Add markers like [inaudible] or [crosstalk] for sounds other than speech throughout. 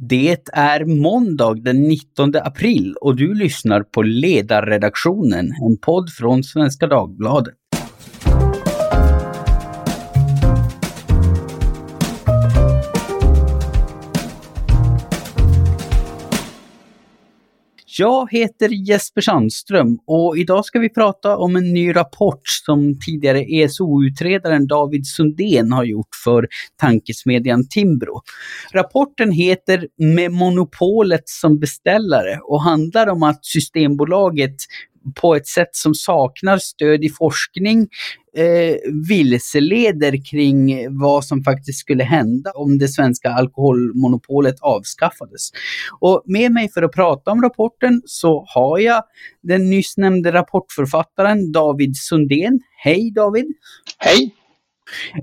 Det är måndag den 19 april och du lyssnar på Ledarredaktionen, en podd från Svenska Dagbladet. Jag heter Jesper Sandström och idag ska vi prata om en ny rapport som tidigare ESO-utredaren David Sundén har gjort för tankesmedjan Timbro. Rapporten heter Med monopolet som beställare och handlar om att Systembolaget på ett sätt som saknar stöd i forskning eh, vilseleder kring vad som faktiskt skulle hända om det svenska alkoholmonopolet avskaffades. Och med mig för att prata om rapporten så har jag den nyss nämnde rapportförfattaren David Sundén. Hej David! Hej!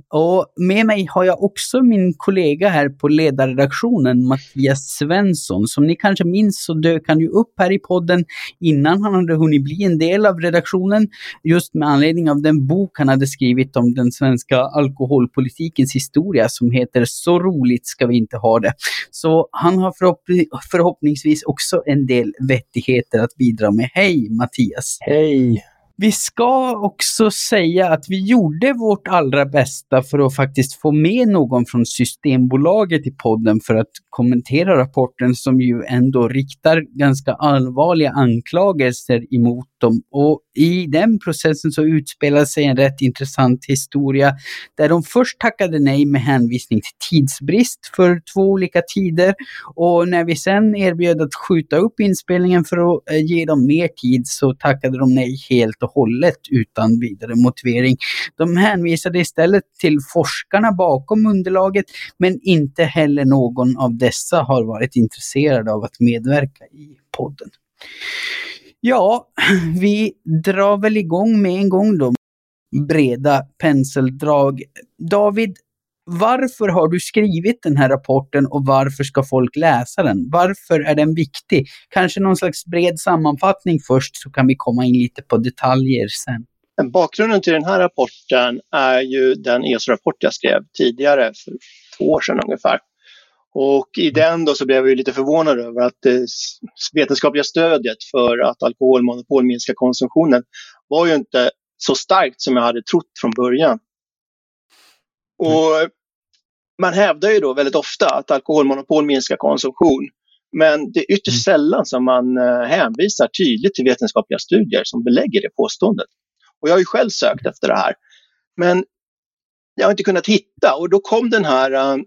Och med mig har jag också min kollega här på ledarredaktionen, Mattias Svensson. Som ni kanske minns så dök han ju upp här i podden innan han hade hunnit bli en del av redaktionen. Just med anledning av den bok han hade skrivit om den svenska alkoholpolitikens historia som heter Så roligt ska vi inte ha det. Så han har förhopp förhoppningsvis också en del vettigheter att bidra med. Hej Mattias! Hej! Vi ska också säga att vi gjorde vårt allra bästa för att faktiskt få med någon från Systembolaget i podden för att kommentera rapporten som ju ändå riktar ganska allvarliga anklagelser emot dem. Och i den processen så utspelade sig en rätt intressant historia där de först tackade nej med hänvisning till tidsbrist för två olika tider och när vi sen erbjöd att skjuta upp inspelningen för att eh, ge dem mer tid så tackade de nej helt och hållet utan vidare motivering. De hänvisade istället till forskarna bakom underlaget men inte heller någon av dessa har varit intresserad av att medverka i podden. Ja, [clears throat] vi drar väl igång med en gång då. Breda penseldrag. David, varför har du skrivit den här rapporten och varför ska folk läsa den? Varför är den viktig? Kanske någon slags bred sammanfattning först så kan vi komma in lite på detaljer sen. Bakgrunden till den här rapporten är ju den ESO-rapport jag skrev tidigare för två år sedan ungefär. Och i den då så blev jag lite förvånad över att det vetenskapliga stödet för att alkoholmonopol minskar konsumtionen var ju inte så starkt som jag hade trott från början. Och man hävdar ju då väldigt ofta att alkoholmonopol minskar konsumtion. Men det är ytterst mm. sällan som man eh, hänvisar tydligt till vetenskapliga studier som belägger det påståendet. Och jag har ju själv sökt efter det här. Men jag har inte kunnat hitta och då kom den här uh,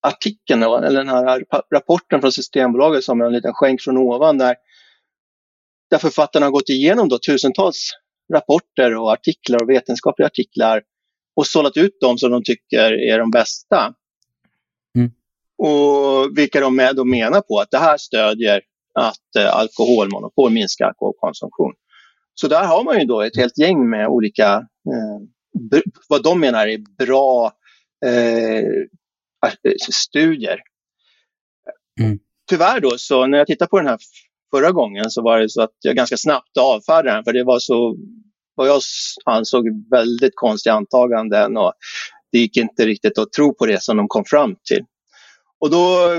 artikeln, eller den här rapporten från Systembolaget som en liten skänk från ovan där, där författarna har gått igenom då tusentals rapporter och artiklar och vetenskapliga artiklar och sållat ut dem som de tycker är de bästa. Mm. Och vilka de med, de menar på att det här stödjer att eh, alkoholmonopol minskar alkoholkonsumtion. Så där har man ju då ett helt gäng med olika, eh, vad de menar är bra eh, studier. Mm. Tyvärr då, så när jag tittade på den här förra gången så var det så att jag ganska snabbt avfärdade den för det var så vad jag ansåg väldigt konstiga antaganden och det gick inte riktigt att tro på det som de kom fram till. Och då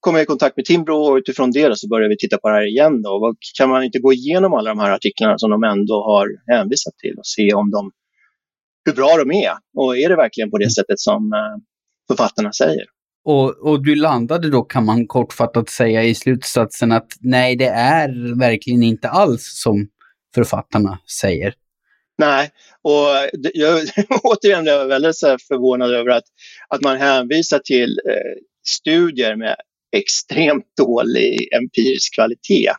kom jag i kontakt med Timbro och utifrån det så började vi titta på det här igen. Då. kan man inte gå igenom alla de här artiklarna som de ändå har hänvisat till och se om de, hur bra de är? Och är det verkligen på det sättet som eh, författarna säger? Och, och du landade då kan man kortfattat säga i slutsatsen att nej, det är verkligen inte alls som författarna säger. Nej, och jag, [laughs] återigen är jag väldigt förvånad över att, att man hänvisar till eh, studier med extremt dålig empirisk kvalitet.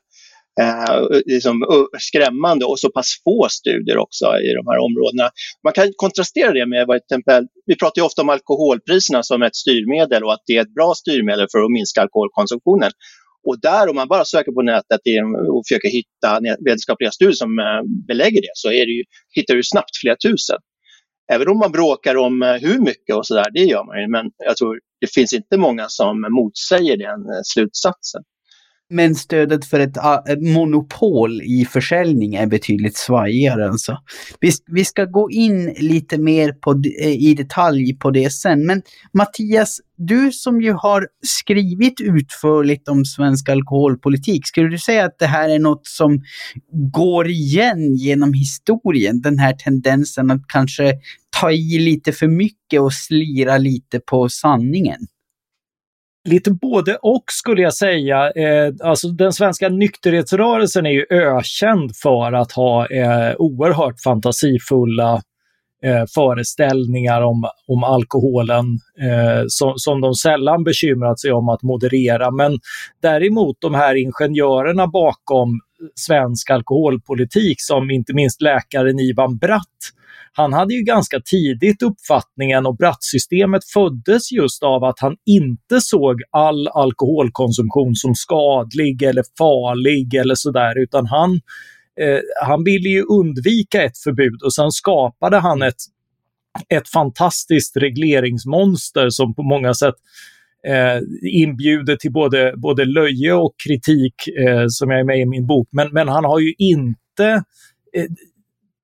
Eh, liksom, skrämmande och så pass få studier också i de här områdena. Man kan kontrastera det med, vad exempel, vi pratar ju ofta om alkoholpriserna som ett styrmedel och att det är ett bra styrmedel för att minska alkoholkonsumtionen. Och där om man bara söker på nätet och försöker hitta vetenskapliga studier som eh, belägger det så är det ju, hittar du snabbt flera tusen. Även om man bråkar om eh, hur mycket och sådär, det gör man ju, men jag tror det finns inte många som motsäger den eh, slutsatsen. Men stödet för ett, ah, ett, monopol i försäljning är betydligt svajigare. Alltså. Vi, vi ska gå in lite mer på, eh, i detalj på det sen. Men Mattias, du som ju har skrivit utförligt om svensk alkoholpolitik, skulle du säga att det här är något som går igen genom historien? Den här tendensen att kanske ta i lite för mycket och slira lite på sanningen? Lite både och skulle jag säga. Eh, alltså den svenska nykterhetsrörelsen är ju ökänd för att ha eh, oerhört fantasifulla eh, föreställningar om, om alkoholen eh, som, som de sällan bekymrat sig om att moderera. Men däremot de här ingenjörerna bakom svensk alkoholpolitik som inte minst läkaren Ivan Bratt. Han hade ju ganska tidigt uppfattningen och Brattsystemet föddes just av att han inte såg all alkoholkonsumtion som skadlig eller farlig eller sådär, utan han, eh, han ville ju undvika ett förbud och sen skapade han ett, ett fantastiskt regleringsmonster som på många sätt eh, inbjuder till både, både löje och kritik eh, som jag är med i min bok. Men, men han har ju inte eh,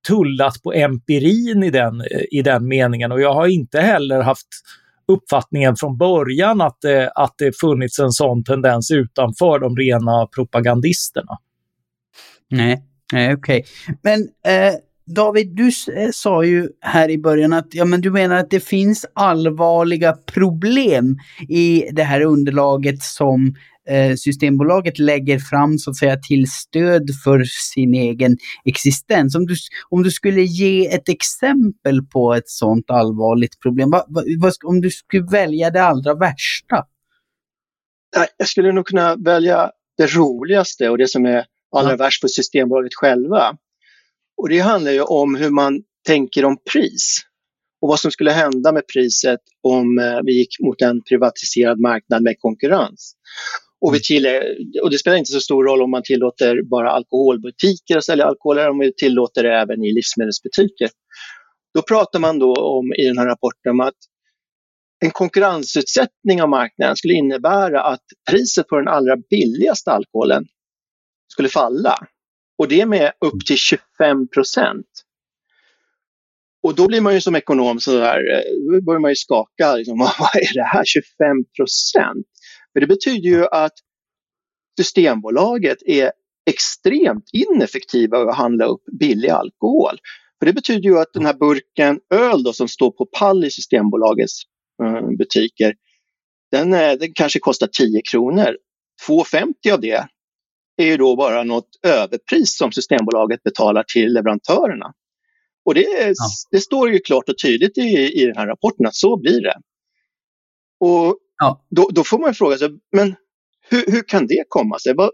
tullat på empirin i den, eh, i den meningen och jag har inte heller haft uppfattningen från början att det, att det funnits en sån tendens utanför de rena propagandisterna. Nej, nej okej. Okay. Men eh, David, du eh, sa ju här i början att ja, men du menar att det finns allvarliga problem i det här underlaget som Eh, Systembolaget lägger fram så att säga till stöd för sin egen existens. Om du, om du skulle ge ett exempel på ett sådant allvarligt problem, vad, vad, om du skulle välja det allra värsta? Jag skulle nog kunna välja det roligaste och det som är allra ja. värst för Systembolaget själva. Och det handlar ju om hur man tänker om pris och vad som skulle hända med priset om eh, vi gick mot en privatiserad marknad med konkurrens. Och, vi mm. till, och det spelar inte så stor roll om man tillåter bara alkoholbutiker att sälja alkohol eller om vi tillåter det även i livsmedelsbutiker. Då pratar man då om i den här rapporten om att en konkurrensutsättning av marknaden skulle innebära att priset på den allra billigaste alkoholen skulle falla. Och det med upp till 25 procent. Och då blir man ju som ekonom så där, eh, då börjar man ju skaka. Liksom, [laughs] vad är det här, 25 procent? För det betyder ju att Systembolaget är extremt ineffektiva att handla upp billig alkohol. För det betyder ju att den här burken öl då, som står på pall i Systembolagets eh, butiker, den, eh, den kanske kostar 10 kronor. 2,50 av det är ju då bara något överpris som Systembolaget betalar till leverantörerna. Och det, är, ja. det står ju klart och tydligt i, i den här rapporten att så blir det. Och Ja. Då, då, får man fråga sig, men hur, hur kan det komma sig? Vad,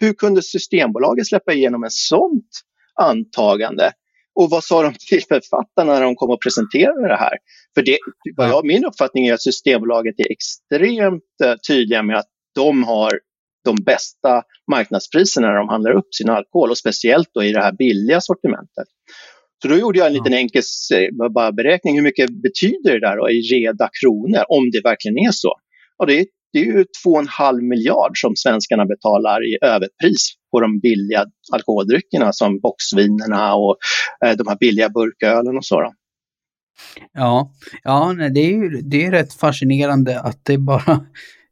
hur kunde Systembolaget släppa igenom ett sådant antagande? Och vad sa de till författarna när de kom och presenterade det här? För det, vad jag, min uppfattning är att Systembolaget är extremt uh, tydliga med att de har de bästa marknadspriserna när de handlar upp sin alkohol och speciellt då i det här billiga sortimentet. Så då gjorde jag en liten enkel bara beräkning. Hur mycket betyder det där då i reda kronor om det verkligen är så? Ja, det, är, det är ju 2,5 miljard som svenskarna betalar i överpris på de billiga alkoholdryckerna som boxvinerna och eh, de här billiga burkölen och så. Då. Ja, ja nej, det är ju det är rätt fascinerande att det bara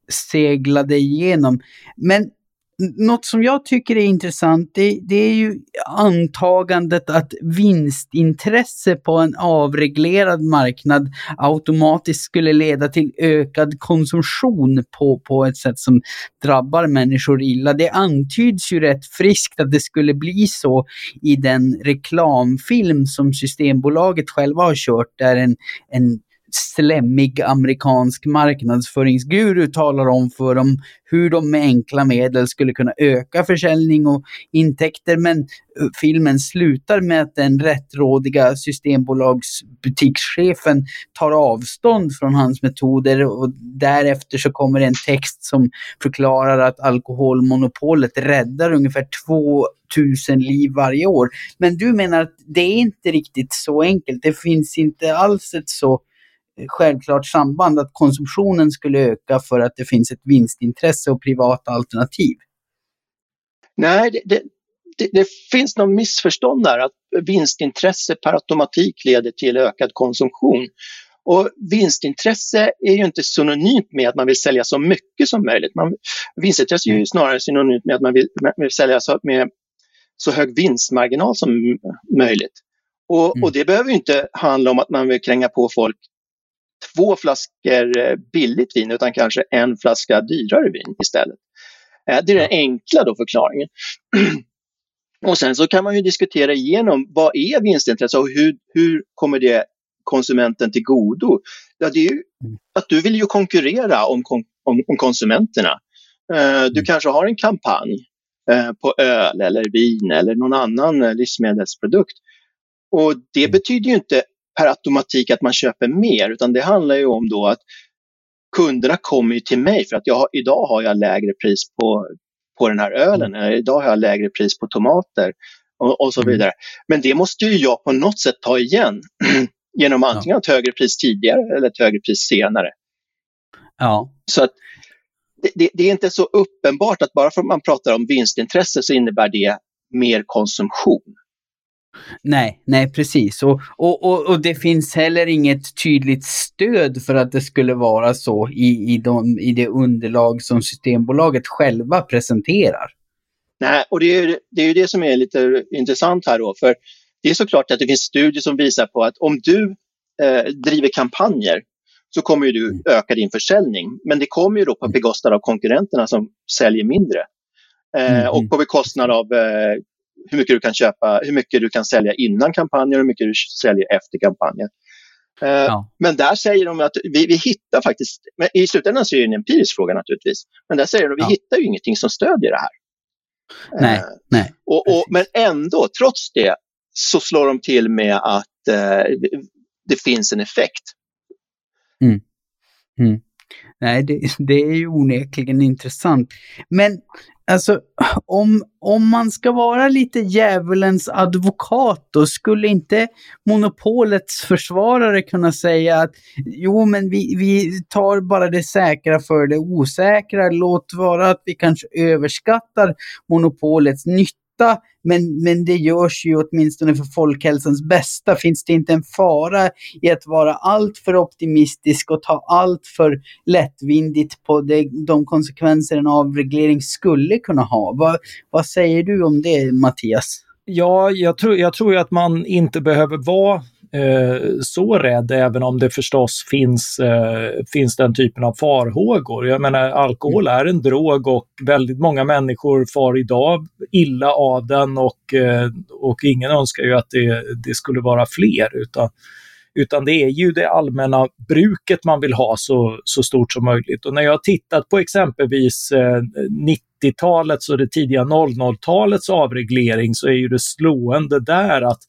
seglade igenom. Men något som jag tycker är intressant, det, det, är ju antagandet att vinstintresse på en avreglerad marknad automatiskt skulle leda till ökad konsumtion på, på ett sätt som drabbar människor illa. Det antyds ju rätt friskt att det skulle bli så i den reklamfilm som Systembolaget själva har kört, där en, en slemmig amerikansk marknadsföringsguru talar om för dem hur de med enkla medel skulle kunna öka försäljning och intäkter. Men eh, filmen slutar med att den rättrådiga systembolagsbutikschefen tar avstånd från hans metoder och därefter så kommer en text som förklarar att alkoholmonopolet räddar ungefär 2000 liv varje år. Men du menar att det är inte riktigt så enkelt. Det finns inte alls ett så självklart samband att konsumtionen skulle öka för att det finns ett vinstintresse och privata alternativ. Nej, det, det, det, det finns något missförstånd där att vinstintresse per automatik leder till ökad konsumtion. Och vinstintresse är ju inte synonymt med att man vill sälja så mycket som möjligt. Man, vinstintresse är ju snarare synonymt med att man vill, vill sälja så, med så hög vinstmarginal som möjligt. Och, mm. och, det behöver inte handla om att man vill kränga på folk två flaskor eh, billigt vin utan kanske en flaska dyrare vin istället. Eh, det är den enkla då förklaringen. [clears throat] Och sen så kan man ju diskutera igenom vad är vinstintresse och hur, hur kommer det konsumenten till godo? Ja, det är ju mm. att du vill ju konkurrera om, om, om konsumenterna. Uh, du mm. kanske har en kampanj på öl eller vin eller någon annan livsmedelsprodukt. Och det mm. betyder ju inte per automatik att man köper mer utan det handlar ju om då att kunderna kommer till mig för att jag, idag har jag lägre pris på, på den här ölen, mm. idag har jag lägre pris på tomater och, och så mm. vidare. Men det måste ju jag på något sätt ta igen [clears throat] genom antingen ett högre pris tidigare eller ett högre pris senare. Ja. Så att det, det, det, är inte så uppenbart att bara för att man pratar om vinstintresse så innebär det mer konsumtion. Nej, nej precis. Och, och, och, och, det finns heller inget tydligt stöd för att det skulle vara så i, i, de, i det underlag som Systembolaget själva presenterar. Nej, och det är, det är ju det som är lite intressant här då. För det är såklart att det finns studier som visar på att om du eh, driver kampanjer så kommer du mm. öka din försäljning. Men det kommer ju då på mm. bekostnad av konkurrenterna som säljer mindre. Eh, mm. Och på bekostnad av eh, hur mycket du kan köpa, hur mycket du kan sälja innan kampanjen och hur mycket du säljer efter kampanjen. Uh, ja. Men där säger de att vi, vi hittar faktiskt, men i slutändan så är det en empirisk fråga naturligtvis, men där säger de att vi ja. hittar ju ingenting som stödjer det här. Nej, uh, nej. Och, och, men ändå, trots det, så slår de till med att uh, det finns en effekt. Mm. Mm. Nej, det, det är ju onekligen intressant. Men Alltså, om, om man ska vara lite djävulens advokat då, skulle inte monopolets försvarare kunna säga att jo, men vi, vi tar bara det säkra för det osäkra. Låt vara att vi kanske överskattar monopolets nytta nytta, men, men det görs ju åtminstone för folkhälsans bästa. Finns det inte en fara i att vara alltför optimistisk och ta allt för lättvindigt på det, de konsekvenser en avreglering skulle kunna ha? Vad, vad säger du om det, Mattias? Ja, jag tror, jag tror att man inte behöver vara så rädd, även om det förstås finns, eh, finns den typen av farhågor. Jag menar, alkohol är en drog och väldigt många människor far idag illa av den och, eh, och ingen önskar ju att det, det skulle vara fler. Utan, utan det är ju det allmänna bruket man vill ha så, så stort som möjligt. Och när jag har tittat på exempelvis eh, 90-talets och det tidiga 00-talets avreglering så är ju det slående där att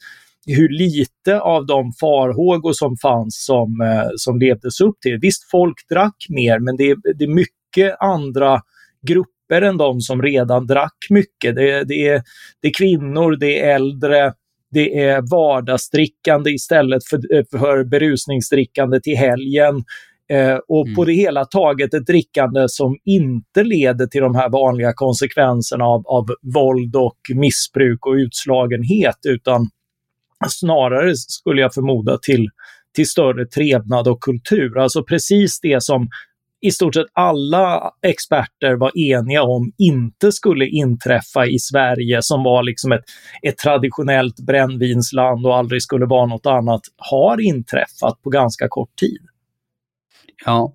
hur lite av de farhågor som fanns som, eh, som levdes upp till. Visst, folk drack mer, men det, det är mycket andra grupper än de som redan drack mycket. Det, det, är, det är kvinnor, det är äldre, det är vardagsdrickande istället för, för berusningsdrickande till helgen. Eh, och mm. på det hela taget ett drickande som inte leder till de här vanliga konsekvenserna av, av våld och missbruk och utslagenhet, utan snarare skulle jag förmoda till, till större trevnad och kultur. Alltså precis det som i stort sett alla experter var eniga om inte skulle inträffa i Sverige som var liksom ett, ett traditionellt brännvinsland och aldrig skulle vara något annat, har inträffat på ganska kort tid. Ja,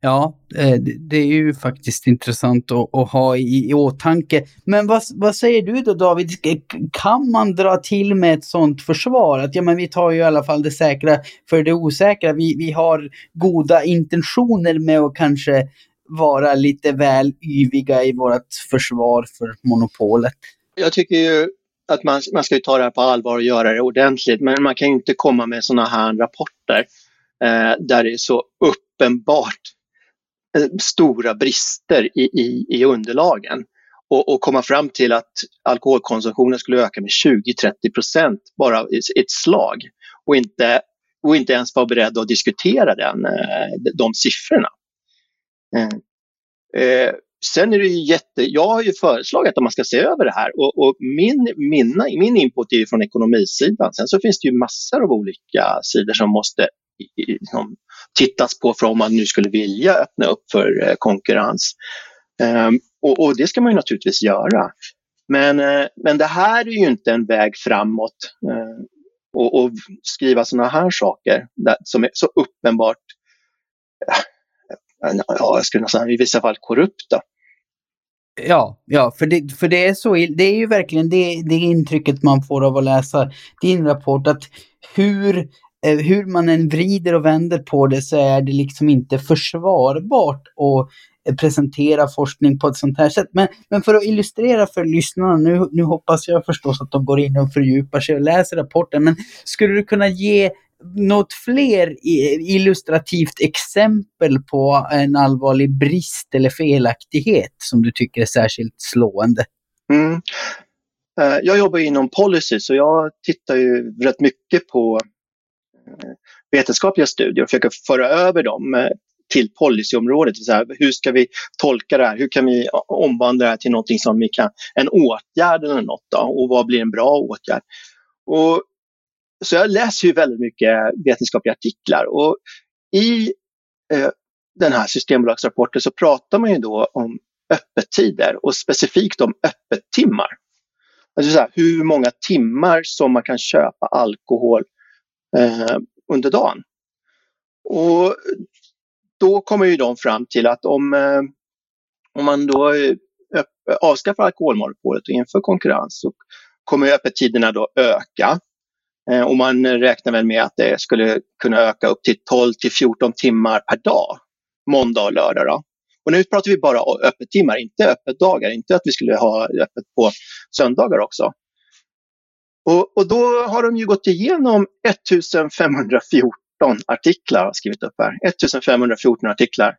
Ja, eh, det är ju faktiskt intressant att, att ha i, i åtanke. Men vad, vad säger du då David? Kan man dra till med ett sådant försvar? Att ja, men vi tar ju i alla fall det säkra för det osäkra. Vi, vi har goda intentioner med att kanske vara lite väl yviga i vårt försvar för monopolet. Jag tycker ju att man, man ska ta det här på allvar och göra det ordentligt. Men man kan ju inte komma med sådana här rapporter Eh, där det är så uppenbart eh, stora brister i, i, i underlagen och, och, komma fram till att alkoholkonsumtionen skulle öka med 20-30 procent bara i ett slag och inte, och inte ens vara beredd att diskutera den, eh, de siffrorna. Eh, eh, sen är det ju jätte... Jag har ju föreslagit att man ska se över det här och, och min, mina, min input är ju från ekonomisidan. Sen så finns det ju massor av olika sidor som måste liksom, tittas på för om man nu skulle vilja öppna upp för eh, konkurrens. Um, och, och, det ska man ju naturligtvis göra. Men, eh, men det här är ju inte en väg framåt. Eh, och, och, skriva sådana här saker där, som är så uppenbart eh, ja, jag skulle nästan i vissa fall korrupta. Ja, ja för, det, för det är så, det är ju verkligen det, det intrycket man får av att läsa din rapport, att hur, Eh, hur man än vrider och vänder på det så är det liksom inte försvarbart att eh, presentera forskning på ett sånt här sätt. Men, men för att illustrera för lyssnarna, nu, nu hoppas jag förstås att de går in och fördjupar sig och läser rapporten, men skulle du kunna ge något fler illustrativt exempel på en allvarlig brist eller felaktighet som du tycker är särskilt slående? Mm. Eh, jag jobbar inom policy så jag tittar ju rätt mycket på vetenskapliga studier och försöker föra över dem eh, till policyområdet. Så här, hur ska vi tolka det här? Hur kan vi omvandla det här till någonting som vi kan, en åtgärd eller något då? och vad blir en bra åtgärd? Och så jag läser ju väldigt mycket vetenskapliga artiklar och i eh, den här Systembolagsrapporten så pratar man ju då om öppettider och specifikt om öppettimmar. Alltså så här, hur många timmar som man kan köpa alkohol eh, under dagen. Och då kommer ju de fram till att om, eh, om man då eh, avskaffar alkoholmonopolet och inför konkurrens så kommer öppettiderna då öka. Eh, och man räknar väl med att det skulle kunna öka upp till 12 till 14 timmar per dag, måndag och lördag. Då. Och nu pratar vi bara öppettimmar, inte öppetdagar, inte att vi skulle ha öppet på söndagar också. Och, och då har de ju gått igenom 1514 artiklar, har skrivit upp här. 1514 artiklar.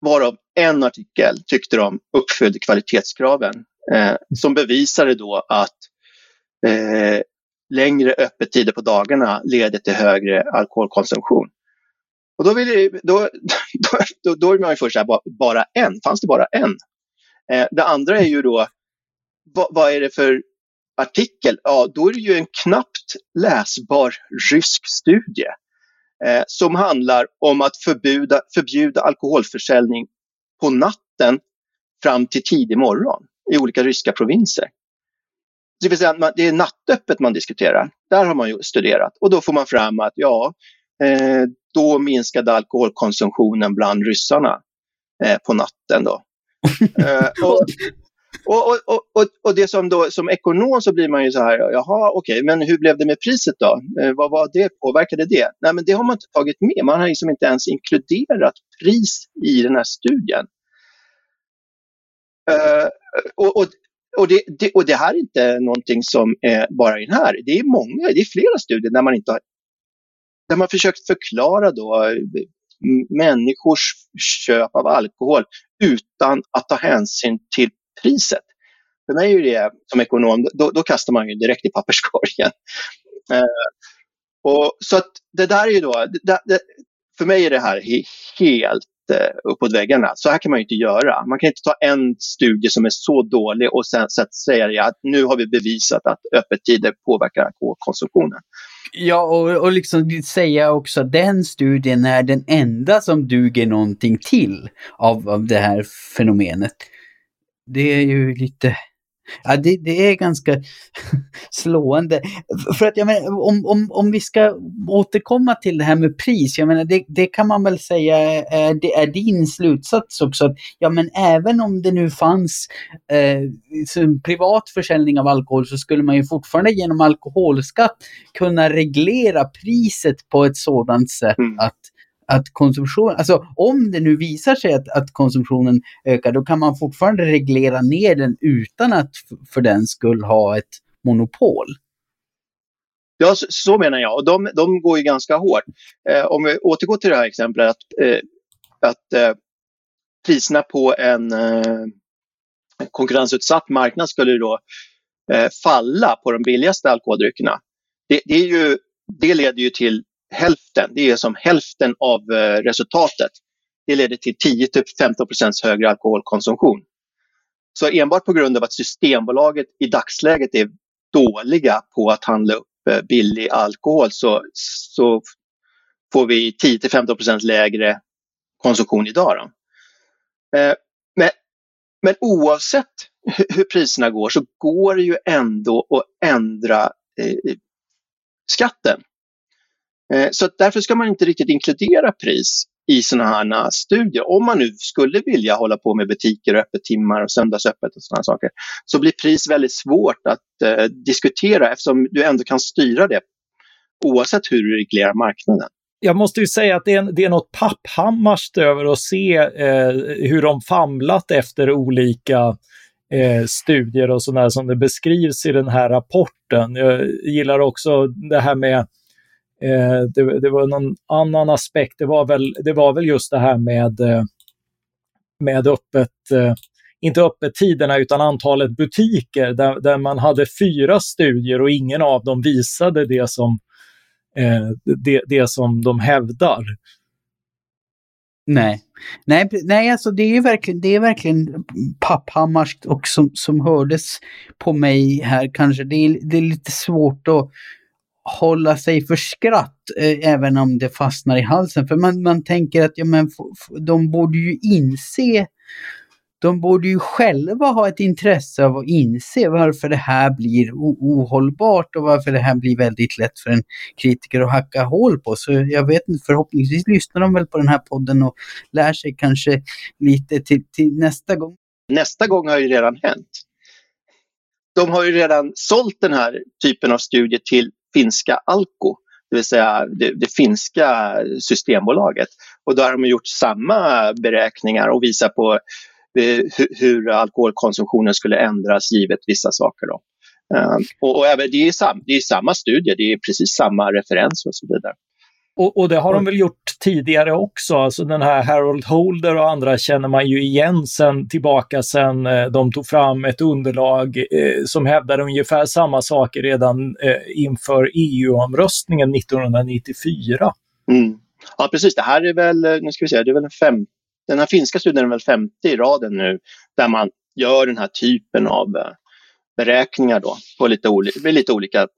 Varav en artikel tyckte de uppfyllde kvalitetskraven. Eh, som bevisade då att eh, längre öppettider på dagarna leder till högre alkoholkonsumtion. Och då, vill, [laughs] då, då, då är man ju först så här, bara en, fanns det bara en? Eh, det andra är ju då, vad, vad, är det för artikel? Ja, då är det ju en knappt läsbar rysk studie eh, som handlar om att förbjuda, förbjuda alkoholförsäljning på natten fram till tidig morgon i olika ryska provinser. Det vill säga, det är nattöppet man diskuterar. Där har man ju studerat och då får man fram att ja, eh, då minskade alkoholkonsumtionen bland ryssarna eh, på natten. Då. [laughs] eh, och, och, och, och, och, det som, då, som ekonom så blir man ju så här, jaha okej, okay, men hur blev det med priset då? Eh, vad var det, påverkade det? Nej, men det har man inte tagit med. Man har liksom inte ens inkluderat pris i den här studien. Eh, och, och, och, det, det, och det här är inte någonting som är bara i den här. Det är många, det är flera studier där man inte har, där man försökt förklara då eh, människors köp av alkohol utan att ta hänsyn till priset. För mig är det som ekonom, då, då kastar man ju direkt i papperskorgen. [laughs] Eh, och, så att det där är ju då, det, det, för mig är det här helt eh, uppåt väggarna. Så här kan man inte göra. Man kan inte ta en studie som är så dålig och sen säga att nu har vi bevisat att öppettider påverkar alkoholkonsumtionen. Ja, och, och liksom säga också att den studien är den enda som duger någonting till av, av det här fenomenet. Det är ju lite Ja, det, det är ganska [laughs] slående. För att jag menar, om, om, om vi ska återkomma till det här med pris, jag menar, det, det kan man väl säga det är din slutsats också. Att, ja, men även om det nu fanns eh, privat försäljning av alkohol så skulle man ju fortfarande genom alkoholskatt kunna reglera priset på ett sådant sätt mm. att att konsumtion, alltså om det nu visar sig att, att konsumtionen ökar, då kan man fortfarande reglera ner den utan att för den skull ha ett monopol. Ja, så, så menar jag. Och de, de går ju ganska hårt. Eh, om vi återgår till det här exemplet att, eh, att eh, priserna på en eh, konkurrensutsatt marknad skulle då eh, falla på de billigaste alkoholdryckerna. Det, det, är ju, det leder ju till hälften. Det är som hälften av eh, resultatet. det leder till 10-15 typ högre alkoholkonsumtion. Så enbart på grund av att Systembolaget i dagsläget är dåliga på att handla upp eh, billig alkohol så, så får vi 10-15 lägre konsumtion idag. Då. Eh, men, men oavsett hur priserna går så går det ju ändå att ändra skatten. Eh, så därför ska man inte riktigt inkludera pris i sådana här studier. Om man nu skulle vilja hålla på med butiker och öppettimmar och söndagsöppet och sådana saker så blir pris väldigt svårt att eh, diskutera eftersom du ändå kan styra det oavsett hur du reglerar marknaden. Jag måste ju säga att det är, det är något papphammarskt över att se eh, hur de famlat efter olika eh, studier och sådär som det beskrivs i den här rapporten. Jag gillar också det här med Eh, det, det, var någon annan aspekt. Det var väl, det var väl just det här med, eh, med öppet, eh, inte öppettiderna utan antalet butiker där, där man hade fyra studier och ingen av dem visade det som, eh, det, det som de hävdar. Nej, nej, nej alltså det är verkligen, det är verkligen papphammarskt och som, som hördes på mig här kanske. Det är, det är lite svårt att hålla sig för skratt eh, även om det fastnar i halsen. För man, man tänker att ja, men, de borde ju inse de borde ju själva ha ett intresse av att inse varför det här blir ohållbart och varför det här blir väldigt lätt för en kritiker att hacka hål på. Så jag vet inte, förhoppningsvis lyssnar de väl på den här podden och lär sig kanske lite till, till nästa gång. Nästa gång har ju redan hänt. De har ju redan sålt den här typen av studier till finska Alko, det vill säga det, det finska systembolaget. Och då har de gjort samma beräkningar och visat på eh, hur, alkoholkonsumtionen skulle ändras givet vissa saker. Då. Uh, och, och även, det, är sam, det är samma studie, det är precis samma referens och så vidare. Och, och, det har de väl gjort tidigare också. Alltså den här Harold Holder och andra känner man ju igen sen tillbaka sen eh, de tog fram ett underlag eh, som hävdade ungefär samma saker redan eh, inför EU-omröstningen 1994. Mm. Ja precis, det här är väl, eh, nu ska vi se, det är väl fem, den här finska studien är väl 50 i raden nu där man gör den här typen av eh, beräkningar då på lite, oli lite olika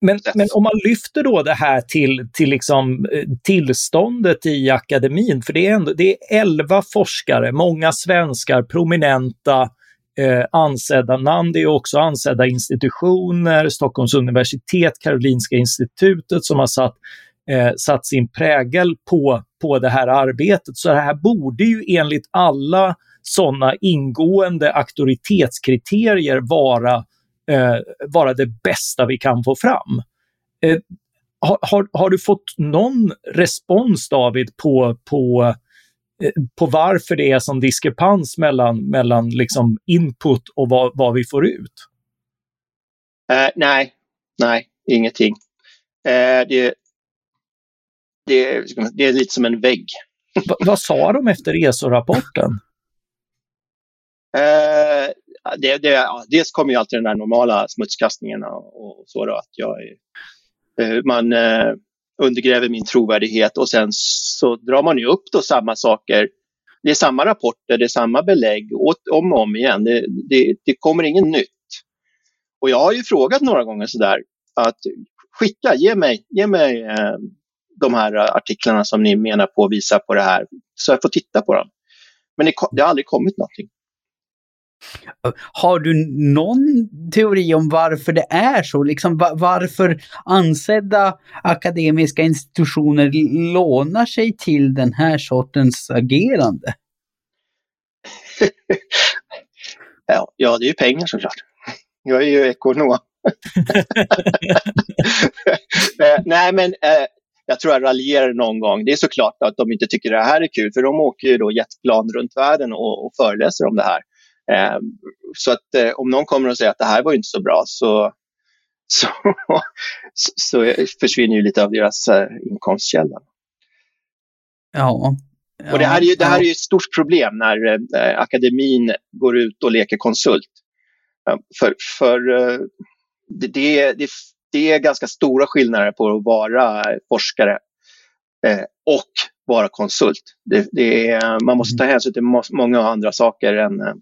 men, men, om man lyfter då det här till, till liksom, eh, tillståndet i akademin, för det är, ändå, det är 11 forskare, många svenskar, prominenta, eh, ansedda namn. Det är också ansedda institutioner, Stockholms universitet, Karolinska institutet som har satt, eh, satt sin prägel på, på det här arbetet. Så det här borde ju enligt alla sådana ingående auktoritetskriterier vara eh, vara det bästa vi kan få fram. Eh, har, har, du fått någon respons David på, på, eh, på varför det är som diskrepans mellan, mellan liksom input och vad, vad vi får ut? Uh, nej, nej, ingenting. Uh, det, det, det är lite som en vägg. Va, vad sa de efter [laughs] ESO-rapporten? Uh, det, det, ja, dels kommer ju alltid den där normala smutskastningen och, och så då, att jag är, eh, man eh, undergräver min trovärdighet och sen så drar man ju upp då samma saker. Det är samma rapporter, det är samma belägg om och om igen. Det, det, det kommer inget nytt. Och jag har ju frågat några gånger sådär att skicka, ge mig, ge mig eh, de här artiklarna som ni menar på visar på det här så jag får titta på dem. Men det, det har aldrig kommit någonting. Har du någon teori om varför det är så? Liksom varför ansedda akademiska institutioner lånar sig till den här sortens agerande? [laughs] ja, ja, det är ju pengar såklart. Jag är ju ekonom. [laughs] Nej, men eh, jag tror jag raljerar någon gång. Det är såklart att de inte tycker det här är kul, för de åker ju då jetplan runt världen och, och föreläser om det här. Eh, så att eh, om någon kommer och säger att det här var inte så bra [laughs] så, så, så försvinner ju lite av deras eh, inkomstkälla. Ja. ja. Och det här är ju det här är ett stort problem när eh, akademin går ut och leker konsult. För, för eh, det, det, det, är ganska stora skillnader på att vara forskare och vara konsult. Det, det är, man måste ta mm. hänsyn till många andra saker än eh,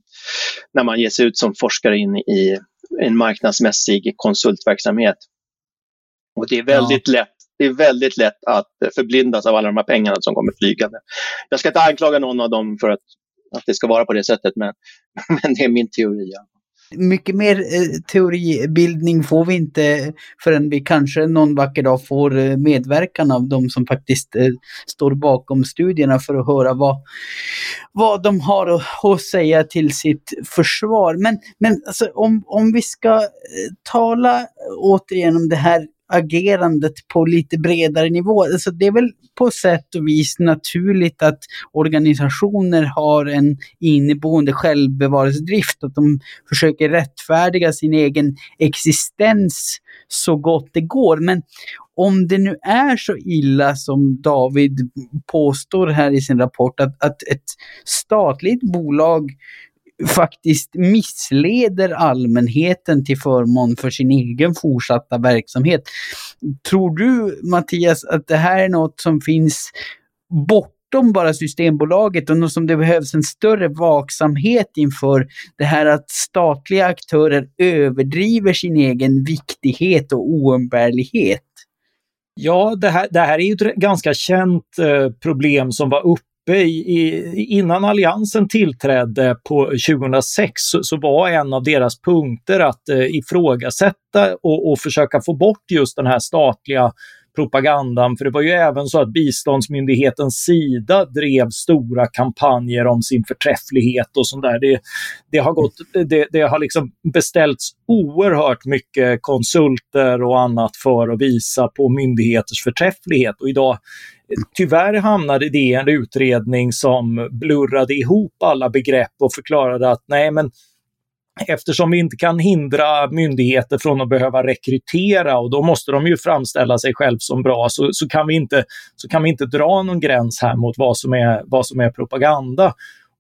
när man ger sig ut som forskare in i en marknadsmässig konsultverksamhet. Och det är väldigt ja. lätt det är väldigt lätt att förblindas av alla de här pengarna som kommer flygande. Jag ska inte anklaga någon av dem för att, att det ska vara på det sättet, men, [laughs] men det är min teori. Ja mycket mer eh, teoribildning får vi inte förrän vi kanske någon vacker dag får eh, medverkan av de som faktiskt eh, står bakom studierna för att höra vad, vad de har att, att säga till sitt försvar. Men, men alltså, om, om vi ska eh, tala återigen om det här agerandet på lite bredare nivå. Alltså det är väl på sätt och vis naturligt att organisationer har en inneboende självbevarelsedrift, att de försöker rättfärdiga sin egen existens så gott det går. Men om det nu är så illa som David påstår här i sin rapport, att, att ett statligt bolag faktiskt missleder allmänheten till förmån för sin egen fortsatta verksamhet. Tror du Mattias att det här är något som finns bortom bara Systembolaget och något som det behövs en större vaksamhet inför det här att statliga aktörer överdriver sin egen viktighet och oumbärlighet? Ja, det här, det här är ju ett ganska känt eh, problem som var uppe uppe i, innan Alliansen tillträdde på 2006 så, så var en av deras punkter att eh, ifrågasätta och, och försöka få bort just den här statliga propagandan. För det var ju även så att biståndsmyndigheten Sida drev stora kampanjer om sin förträfflighet och sånt där. Det, det har, gått, det, det, har liksom beställts oerhört mycket konsulter och annat för att visa på myndigheters förträfflighet. Och idag Tyvärr hamnade det i en utredning som blurrade ihop alla begrepp och förklarade att nej men eftersom vi inte kan hindra myndigheter från att behöva rekrytera och då måste de ju framställa sig själv som bra så, så, kan, vi inte, så kan vi inte dra någon gräns här mot vad som är, vad som är propaganda.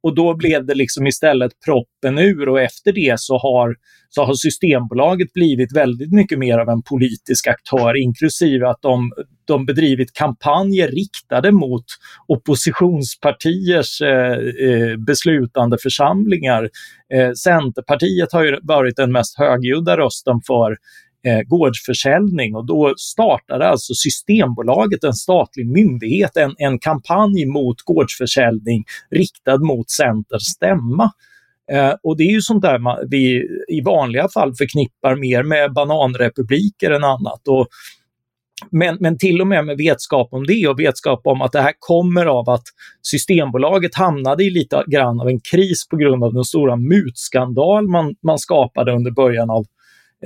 Och då blev det liksom istället proppen ur och efter det så har, så har Systembolaget blivit väldigt mycket mer av en politisk aktör, inklusive att de, de bedrivit kampanjer riktade mot oppositionspartiers eh, eh beslutande församlingar. Eh, Centerpartiet har ju varit den mest högljudda rösten för eh, gårdsförsäljning och då startade alltså Systembolaget, en statlig myndighet, en, en kampanj mot gårdsförsäljning riktad mot Centerns stämma. Eh, och det är ju sånt där man, vi i vanliga fall förknippar mer med bananrepubliker än annat. Och, men, men till och med med vetskap om det och vetskap om att det här kommer av att Systembolaget hamnade i lite grann av en kris på grund av den stora mutskandal man, man skapade under början av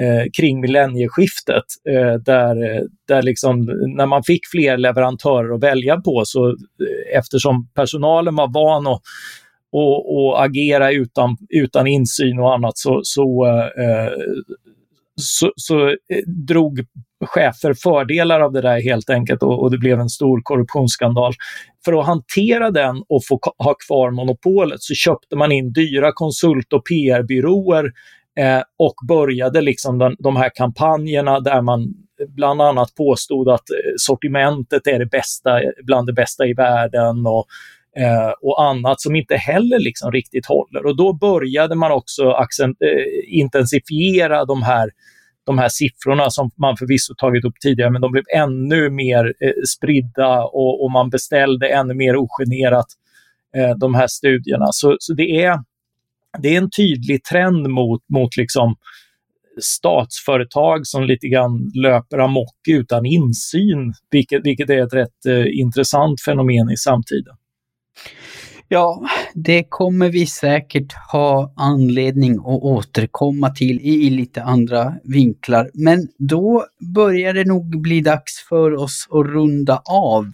eh, kring millennieskiftet. Eh, där, där liksom, när man fick fler leverantörer att välja på så eh, eftersom personalen var van att och, och agera utan, utan insyn och annat så, så, eh, så, så, eh, drog chefer fördelar av det där helt enkelt och, och, det blev en stor korruptionsskandal. För att hantera den och få ha kvar monopolet så köpte man in dyra konsult och PR-byråer eh, och började liksom den, de här kampanjerna där man bland annat påstod att eh, sortimentet är det bästa, bland det bästa i världen och, eh, och annat som inte heller liksom riktigt håller. Och då började man också accent, eh, intensifiera de här de här siffrorna som man förvisso tagit upp tidigare, men de blev ännu mer eh, spridda och, och, man beställde ännu mer ogenerat eh, de här studierna. Så, så det är det är en tydlig trend mot, mot liksom statsföretag som lite grann löper amok utan insyn, vilket, vilket är ett rätt eh, intressant fenomen i samtiden. Ja, det kommer vi säkert ha anledning att återkomma till i, lite andra vinklar. Men då börjar det nog bli dags för oss att runda av.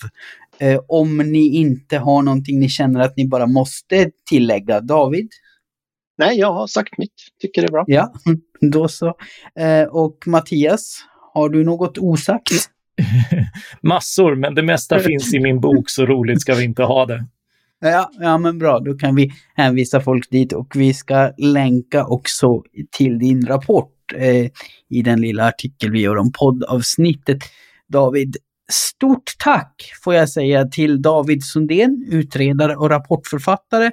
Eh, om ni inte har någonting ni känner att ni bara måste tillägga. David? Nej, jag har sagt mitt. Tycker det är bra. Ja, [laughs] då så. Eh, och Mattias, har du något osagt? [laughs] Massor, men det mesta finns i min bok, så roligt ska vi inte ha det. [laughs] Ja, ja, men bra. Då kan vi hänvisa folk dit och vi ska länka också till din rapport eh, i den lilla artikel vi gör om poddavsnittet. David, Stort tack får jag säga till David Sundén, utredare och rapportförfattare,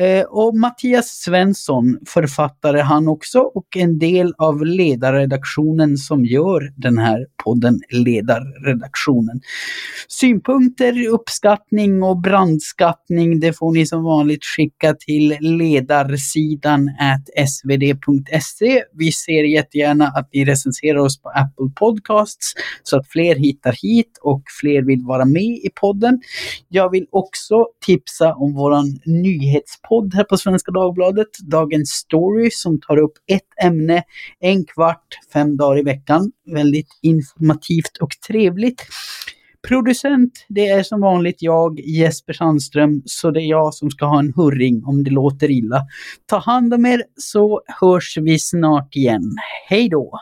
eh, och Mattias Svensson, författare han också och en del av ledarredaktionen som gör den här podden Ledarredaktionen. Synpunkter, uppskattning och brandskattning, det får ni som vanligt skicka till ledarsidan svd.se. Vi ser jättegärna att ni recenserar oss på Apple Podcasts så att fler hittar hit hit och fler vill vara med i podden. Jag vill också tipsa om våran nyhetspodd här på Svenska Dagbladet, Dagens Story, som tar upp ett ämne en kvart, fem dagar i veckan. Väldigt informativt och trevligt. Producent, det är som vanligt jag, Jesper Sandström, så det är jag som ska ha en hurring om det låter illa. Ta hand om er så hörs vi snart igen. Hej då!